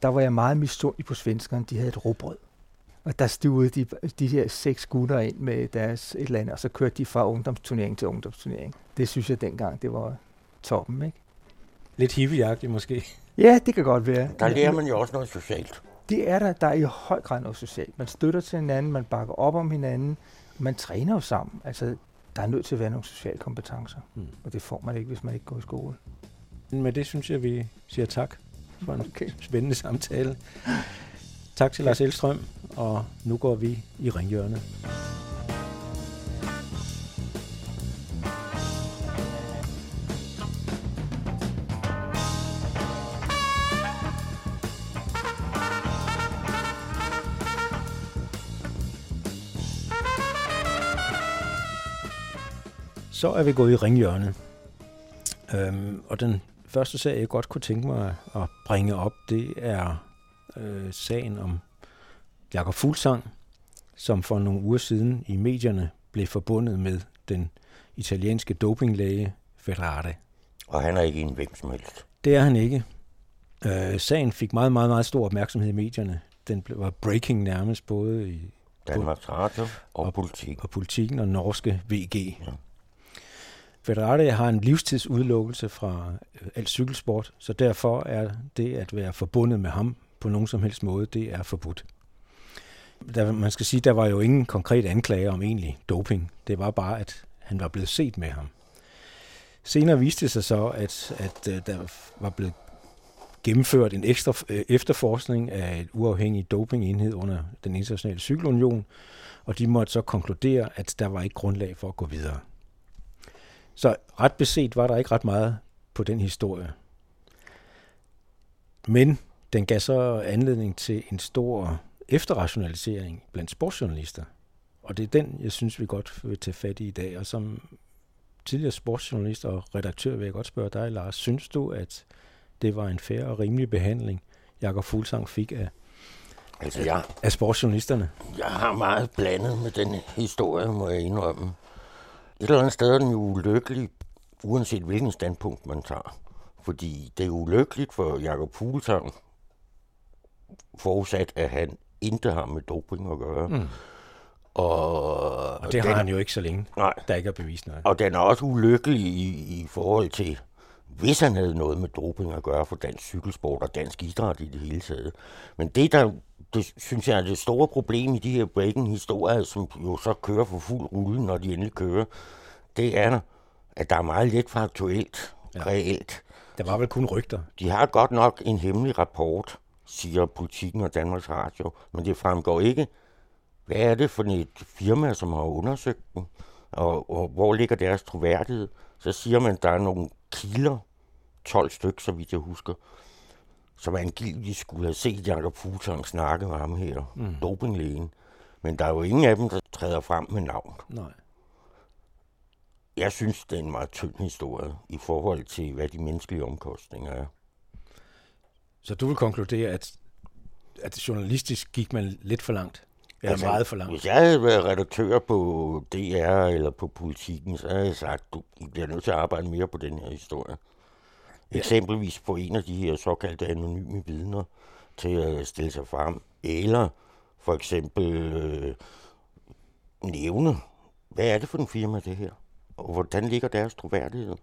der var jeg meget misundelig på svenskerne. De havde et råbrød. Og der stuede de, de her seks gutter ind med deres et eller andet, og så kørte de fra ungdomsturnering til ungdomsturnering. Det synes jeg dengang, det var toppen, ikke? Lidt hippieagtigt måske. Ja, det kan godt være. Der lærer man jo også noget socialt. Det er der, der er i høj grad noget socialt. Man støtter til hinanden, man bakker op om hinanden, man træner jo sammen. Altså, der er nødt til at være nogle sociale kompetencer, Mm. og det får man ikke, hvis man ikke går i skole. Men med det synes jeg, vi siger tak for en Okay. spændende samtale. Tak til Lars Elstrøm, og nu går vi i ringhjørnet. Så er vi gået i ringhjørnet. Øhm, og den første sag, jeg godt kunne tænke mig at bringe op, det er øh, sagen om Jakob Fuglsang, som for nogle uger siden i medierne blev forbundet med den italienske dopinglæge Ferrari. Og han er ikke en hvem som helst. Det er han ikke. Øh, sagen fik meget, meget, meget stor opmærksomhed i medierne. Den blev, var breaking nærmest både i Danmarks Radio og, og politik. Og politikken og norske VG. Ja. Ferrari har en livstidsudelukkelse fra øh, al alt cykelsport, så derfor er det at være forbundet med ham på nogen som helst måde, det er forbudt. Der, man skal sige, der var jo ingen konkret anklage om egentlig doping. Det var bare, at han var blevet set med ham. Senere viste det sig så, at, at øh, der var blevet gennemført en ekstra øh, efterforskning af et uafhængigt dopingenhed under den internationale cykelunion, og de måtte så konkludere, at der var ikke grundlag for at gå videre. Så ret beset var der ikke ret meget på den historie. Men den gav så anledning til en stor efterrationalisering blandt sportsjournalister. Og det er den, jeg synes, vi godt vil tage fat i i dag. Og som tidligere sportsjournalist og redaktør vil jeg godt spørge dig, Lars. Synes du, at det var en fair og rimelig behandling, Jakob Fuglsang fik af, altså, jeg, af sportsjournalisterne? Jeg har meget blandet med den historie, må jeg indrømme. Et eller andet sted er den jo ulykkelig, uanset hvilken standpunkt man tager. Fordi det er ulykkeligt for Jakob Fuglsang, forudsat at han intet har med doping at gøre. Mm. Og, og det har den, han jo ikke så længe, nej. der ikke er bevist noget. Og den er også ulykkelig i, i forhold til, hvis han havde noget med doping at gøre for dansk cykelsport og dansk idræt i det hele taget. Men det, der det synes jeg er det store problem i de her breaking-historier, som jo så kører for fuld rulle, når de endelig kører, det er, at der er meget lidt faktuelt, ja. reelt. Der var vel kun rygter. De har godt nok en hemmelig rapport, siger politikken og Danmarks Radio, men det fremgår ikke, hvad er det for et firma, som har undersøgt dem, og, og hvor ligger deres troværdighed. Så siger man, at der er nogle kilder, 12 stykker, så vidt jeg husker, som angiveligt skulle have set Jakob Fuglsang snakke med ham her, mm. dopinglægen. Men der er jo ingen af dem, der træder frem med navn. Nej. Jeg synes, det er en meget tynd historie i forhold til, hvad de menneskelige omkostninger er. Så du vil konkludere, at, at journalistisk gik man lidt for langt? Eller altså, meget for langt? Hvis jeg havde været redaktør på DR eller på Politiken, så havde jeg sagt, du bliver nødt til at arbejde mere på den her historie. Ja. Eksempelvis på en af de her såkaldte anonyme vidner til at stille sig frem. Eller for eksempel øh, nævne, hvad er det for en firma det her? Og hvordan ligger deres troværdighed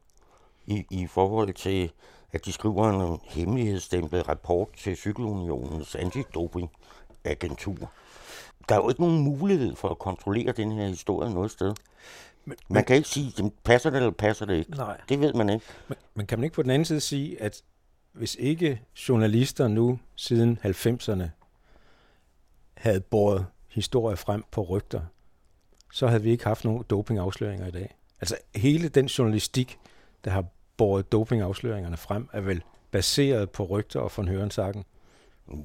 i, i forhold til, at de skriver en hemmelighedsstemplet rapport til Cykelunionens antidopingagentur? Der er jo ikke nogen mulighed for at kontrollere den her historie noget sted. Men, man kan ikke sige, passer det eller passer det ikke. Nej. Det ved man ikke. Men, men kan man ikke på den anden side sige, at hvis ikke journalister nu siden 90'erne havde båret historier frem på rygter, så havde vi ikke haft nogen dopingafsløringer i dag. Altså hele den journalistik, der har båret dopingafsløringerne frem, er vel baseret på rygter og von Hørensagen,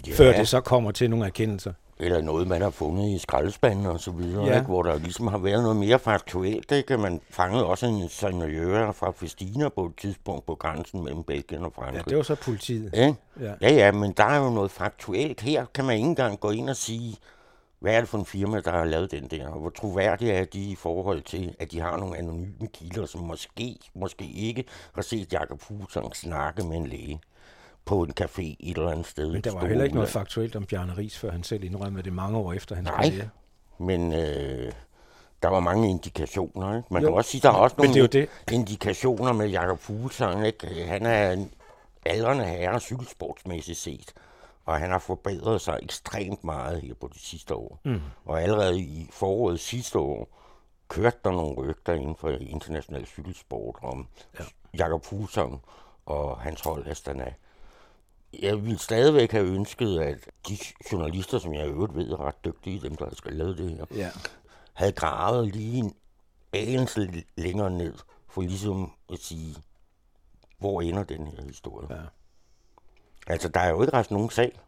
ja. før det så kommer til nogle erkendelser. Eller noget, man har fundet i skraldespanden og så videre, ja. ikke? hvor der ligesom har været noget mere faktuelt. Ikke? Man fangede også en senior fra Festina på et tidspunkt på grænsen mellem Belgien og Frankrig. Ja, det var så politiet. Ja? Ja. ja, ja, men der er jo noget faktuelt. Her kan man ikke engang gå ind og sige, hvad er det for en firma, der har lavet den der? Og hvor troværdige er de i forhold til, at de har nogle anonyme kilder, som måske, måske ikke har set Jakob Fuglsang snakke med en læge på en café et eller andet sted. Men der var heller ikke noget faktuelt om Bjarne Ries, før han selv indrømmede det mange år efter hans Nej, karriere. men øh, der var mange indikationer. Ikke? Man jo, kan også sige, der er også nogle det er det. indikationer med Jakob Fuglsang. Ikke? Han er en aldrende herre cykelsportsmæssigt set, og han har forbedret sig ekstremt meget her på de sidste år. Mm. Og allerede i foråret sidste år kørte der nogle rygter inden for international cykelsport om ja. Jakob Fuglsang og hans hold Astana jeg ville stadigvæk have ønsket, at de journalister, som jeg i øvrigt ved er ret dygtige, dem der har skrevet det her, Ja. havde gravet lige en anelse længere ned, for ligesom at sige, hvor ender den her historie. Ja. Altså, der er jo ikke rejst nogen sag.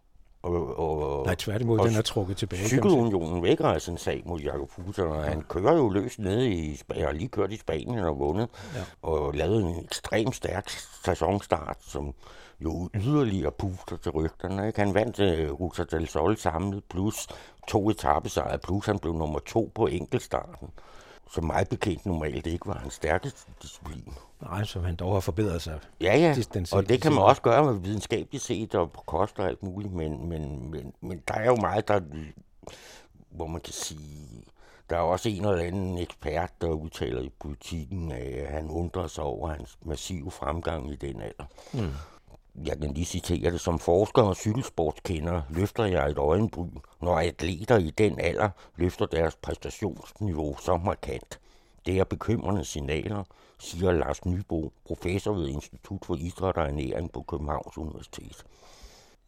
Og, og, Nej, tværtimod, og den er trukket tilbage. Cykelunionen vil ikke rejse en sag mod Jakob Fuglsang, og han kører jo løs nede i Spanien, har lige kørt i Spanien og vundet, Ja. og lavet en ekstremt stærk sæsonstart, som jo yderligere puster til rygterne. Ikke? Han vandt uh, Ruta del Sol samlet, plus to etappesejre, plus han blev nummer to på enkeltstarten, som meget bekendt normalt ikke var hans stærkeste disciplin. Nej, som han dog har forbedret sig. Ja, ja, og det kan man også gøre med videnskabeligt set og på kost og alt muligt, men, men, men, men der er jo meget, der, hvor man kan sige, der er også en eller anden ekspert, der udtaler i politikken, at han undrer sig over hans massive fremgang i den alder. Mm. Jeg kan lige citere det. Som forsker og cykelsportskender løfter jeg et øjenbryn, når atleter i den alder løfter deres præstationsniveau så markant. Det er bekymrende signaler, siger Lars Nybo, professor ved Institut for Idræt og Ernæring på Københavns Universitet.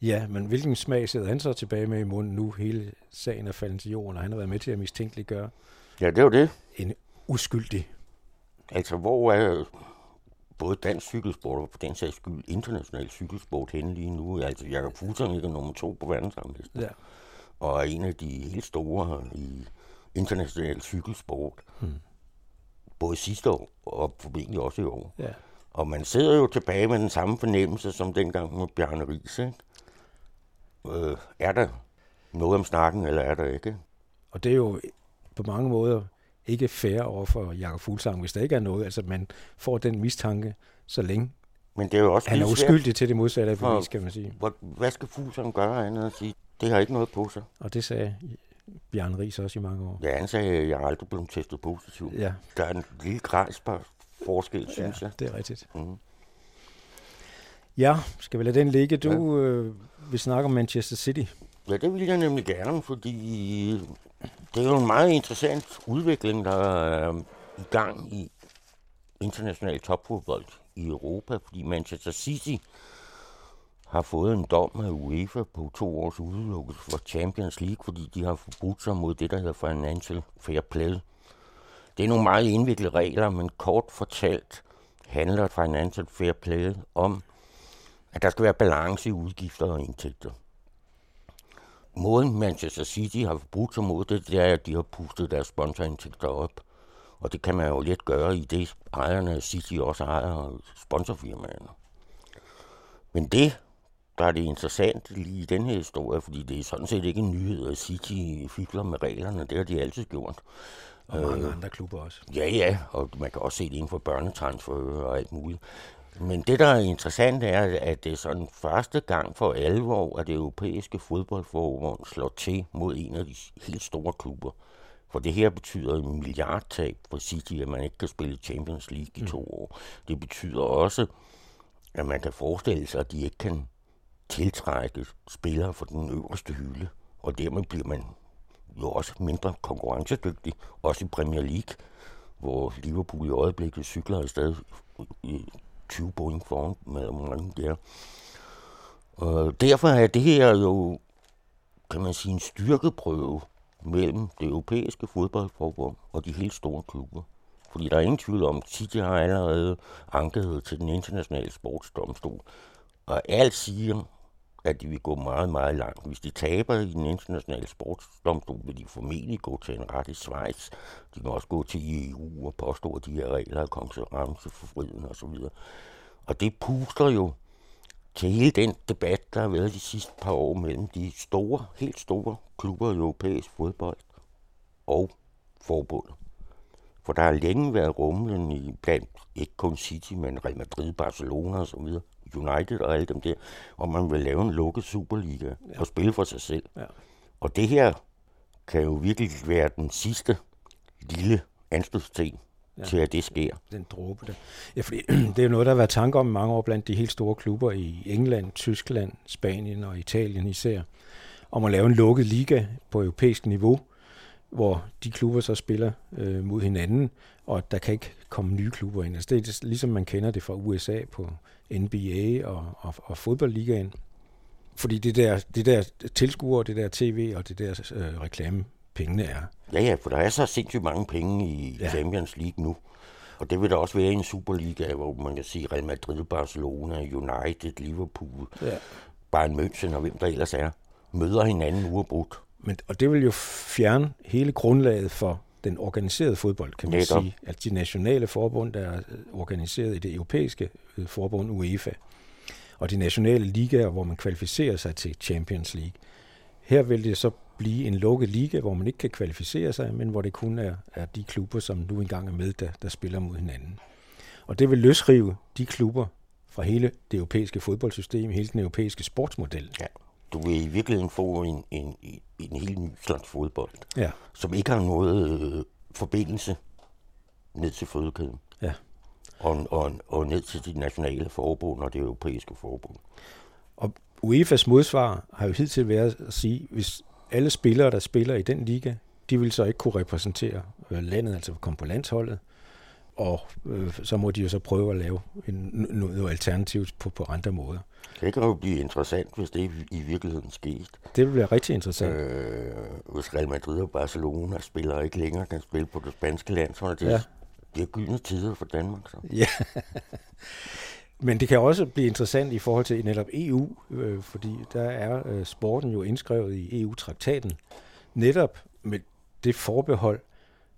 Ja, men hvilken smag sidder han så tilbage med i munden nu? Hele sagen er faldet til jorden, og han har været med til at mistænkeliggøre Ja, det er jo det. en uskyldig. Altså, hvor er både dansk cykelsport og for den sags skyld international cykelsport henne lige nu? Altså, Jakob Fuglsang ligger nummer to på verdensranglisten. Ja. og er en af de helt store i international cykelsport. Hmm. Både sidste år og formentlig også i år. ja. Og man sidder jo tilbage med den samme fornemmelse som dengang med Bjarne. Ikke? Øh, er der noget om snakken, eller er der ikke? Og det er jo på mange måder ikke fair over for Jakob Fuglsang, hvis der ikke er noget. Altså, man får den mistanke, så længe Men det er jo også han er svært. uskyldig til det modsatte af For- bevis, kan man sige. Hvor- Hvad skal Fuglsang gøre andet at sige, det har ikke noget på sig? Og det sagde Bjarne Ries også i mange år. Ja, han sagde, at jeg aldrig blevet testet positiv. Ja, Der er en lille grejsbar forskel, synes ja jeg. det er rigtigt. Mm. Ja, skal vi lade den ligge? Du øh, vil snakke om Manchester City. Ja, det vil jeg nemlig gerne, fordi det er jo en meget interessant udvikling, der er øhm, i gang i international topfodbold i Europa, fordi Manchester City har fået en dom af UEFA på to års udelukkelse for Champions League, fordi de har forbrudt sig mod det, der hedder Financial Fair Play. Det er nogle meget indviklede regler, men kort fortalt handler Financial Fair Play om, at der skal være balance i udgifter og indtægter måden Manchester City har forbrudt sig mod det, det er, at de har pustet deres sponsorindtægter op. Og det kan man jo let gøre i det, ejerne af City også ejer sponsorfirmaerne. Men det, der er det interessant lige i den her historie, fordi det er sådan set ikke en nyhed, at City fikler med reglerne. Det har de altid gjort. Og mange andre klubber også. Ja, ja, og man kan også se det inden for børnetransfer og alt muligt. Men det, der er interessant, er, at det er sådan første gang for alvor, at det europæiske fodboldforbund slår til mod en af de helt store klubber. For det her betyder en milliardtab for City, at man ikke kan spille Champions League i to år. Det betyder også, at man kan forestille sig, at de ikke kan tiltrække spillere fra den øverste hylde. Og dermed bliver man jo også mindre konkurrencedygtig, også i Premier League, hvor Liverpool i øjeblikket cykler afsted i 20 point foran med mange der. Og derfor er det her jo, kan man sige, en styrkeprøve mellem det europæiske fodboldforbund og de helt store klubber. Fordi der er ingen tvivl om, at City har allerede anket til den internationale sportsdomstol. Og alt siger, at de vil gå meget, meget langt. Hvis de taber i den internationale sportsdomstol, vil de formentlig gå til en ret i Schweiz. De kan også gå til EU og påstå, at de her regler er konkurrenceforvridende osv. Og det puster jo til hele den debat, der har været de sidste par år mellem de store, helt store klubber i europæisk fodbold og forbundet. For der har længe været rumlen i blandt ikke kun City, men Real Madrid, Barcelona og så videre, United og alle dem der, og man vil lave en lukket Superliga ja. og spille for sig selv. Ja. Og det her kan jo virkelig være den sidste lille anstødsten Ja. til, at det sker. Den dråbe der. Ja, fordi *clears throat* det er jo noget, der har været tanker om i mange år blandt de helt store klubber i England, Tyskland, Spanien og Italien især, om at lave en lukket liga på europæisk niveau, hvor de klubber så spiller øh, mod hinanden, og der kan ikke komme nye klubber ind. Altså det er ligesom man kender det fra USA på NBA og, og, og fodboldligaen. fordi det der, det der tilskuer, det der tv og det der øh, reklame, pengene er. Ja, ja, for der er så sindssygt mange penge i ja. Champions League nu. Og det vil der også være i en Superliga, hvor man kan sige Real Madrid, Barcelona, United, Liverpool, ja. Bayern München og hvem der ellers er, møder hinanden uafbrudt. Men, og det vil jo fjerne hele grundlaget for den organiserede fodbold, kan man Netop. sige. At de nationale forbund, der er organiseret i det europæiske øh, forbund UEFA, og de nationale ligaer, hvor man kvalificerer sig til Champions League. Her vil det så blive en lukket liga, hvor man ikke kan kvalificere sig, men hvor det kun er, er de klubber, som nu engang er med, der, der spiller mod hinanden. Og det vil løsrive de klubber fra hele det europæiske fodboldsystem, hele den europæiske sportsmodel. Ja, du vil i virkeligheden få en, en, en, en helt ny slags fodbold, ja. som ikke har noget øh, forbindelse ned til fødekæden. Ja. Og, og, og ned til de nationale forbund og det europæiske forbund. Og UEFA's modsvar har jo hidtil været at sige, hvis alle spillere, der spiller i den liga, de vil så ikke kunne repræsentere øh, landet, altså komme på landsholdet, og øh, så må de jo så prøve at lave en, noget alternativt på, på andre måder. Det kan jo blive interessant, hvis det i virkeligheden skete. Det vil blive rigtig interessant. Øh, hvis Real Madrid og Barcelona spiller ikke længere kan spille på det spanske land, så er det, ja. det er gyldne tider for Danmark. Så. Ja. *laughs* Men det kan også blive interessant i forhold til netop EU, øh, fordi der er øh, sporten jo indskrevet i EU-traktaten, netop med det forbehold,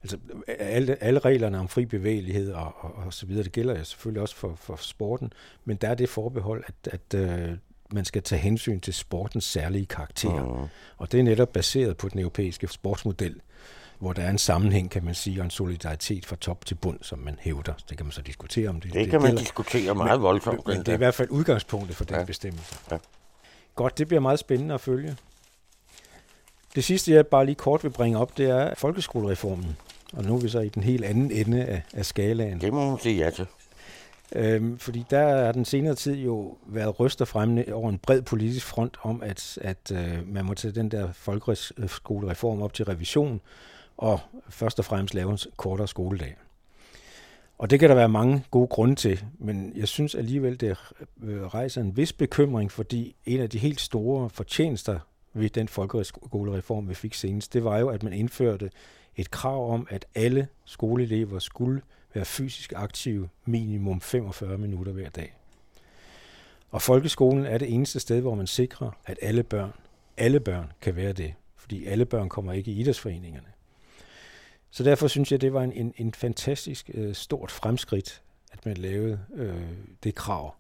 altså alle, alle reglerne om fri bevægelighed og, og, og så videre, det gælder jo selvfølgelig også for, for sporten, men der er det forbehold, at, at øh, man skal tage hensyn til sportens særlige karakter. Mm. Og det er netop baseret på den europæiske sportsmodel, hvor der er en sammenhæng, kan man sige, og en solidaritet fra top til bund, som man hævder. Det kan man så diskutere om det. Det, det kan man gælder. diskutere meget voldsomt. Men, men det er i hvert fald udgangspunktet for den ja. bestemmelse. Ja. Godt, det bliver meget spændende at følge. Det sidste, jeg bare lige kort vil bringe op, det er folkeskolereformen. Og nu er vi så i den helt anden ende af, af skalaen. Det må man sige ja til. Øhm, fordi der har den senere tid jo været ryster fremme over en bred politisk front om, at, at øh, man må tage den der folkeskolereform op til revision, og først og fremmest lave en kortere skoledag. Og det kan der være mange gode grunde til, men jeg synes alligevel, det øh, rejser en vis bekymring, fordi en af de helt store fortjenester ved den folkeskolereform, vi fik senest, det var jo, at man indførte et krav om, at alle skoleelever skulle være fysisk aktive minimum 45 minutter hver dag. Og folkeskolen er det eneste sted, hvor man sikrer, at alle børn, alle børn kan være det, fordi alle børn kommer ikke i idrætsforeningerne. Så derfor synes jeg, det var en, en, en fantastisk øh, stort fremskridt, at man lavede øh, det krav.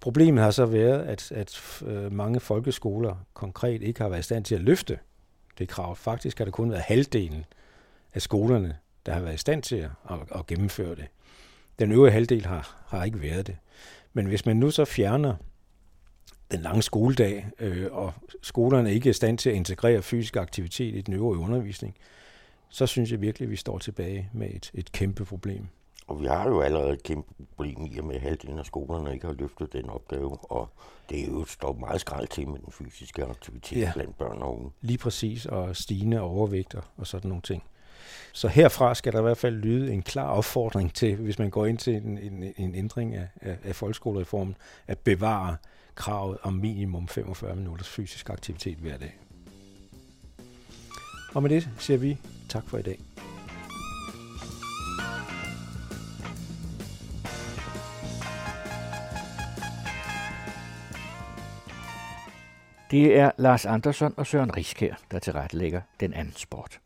Problemet har så været, at, at øh, mange folkeskoler konkret ikke har været i stand til at løfte det krav. Faktisk har det kun været halvdelen af skolerne, der har været i stand til at, at, at gennemføre det. Den øvrige halvdel har, har ikke været det. Men hvis man nu så fjerner den lange skoledag, øh, og skolerne ikke er i stand til at integrere fysisk aktivitet i den øvrige undervisning, så synes jeg virkelig, at vi står tilbage med et, et kæmpe problem. Og vi har jo allerede et kæmpe problem i, at med halvdelen af skolerne ikke har løftet den opgave, og det er jo står meget skrald til med den fysiske aktivitet ja. blandt børn og unge. Lige præcis, og stigende overvægter og sådan nogle ting. Så herfra skal der i hvert fald lyde en klar opfordring til, hvis man går ind til en, en, en ændring af, af, af folkeskolereformen, at bevare kravet om minimum 45 minutters fysisk aktivitet hver dag. Og med det siger vi tak for i dag. Det er Lars Andersson og Søren Riskær, der tilrettelægger den anden sport.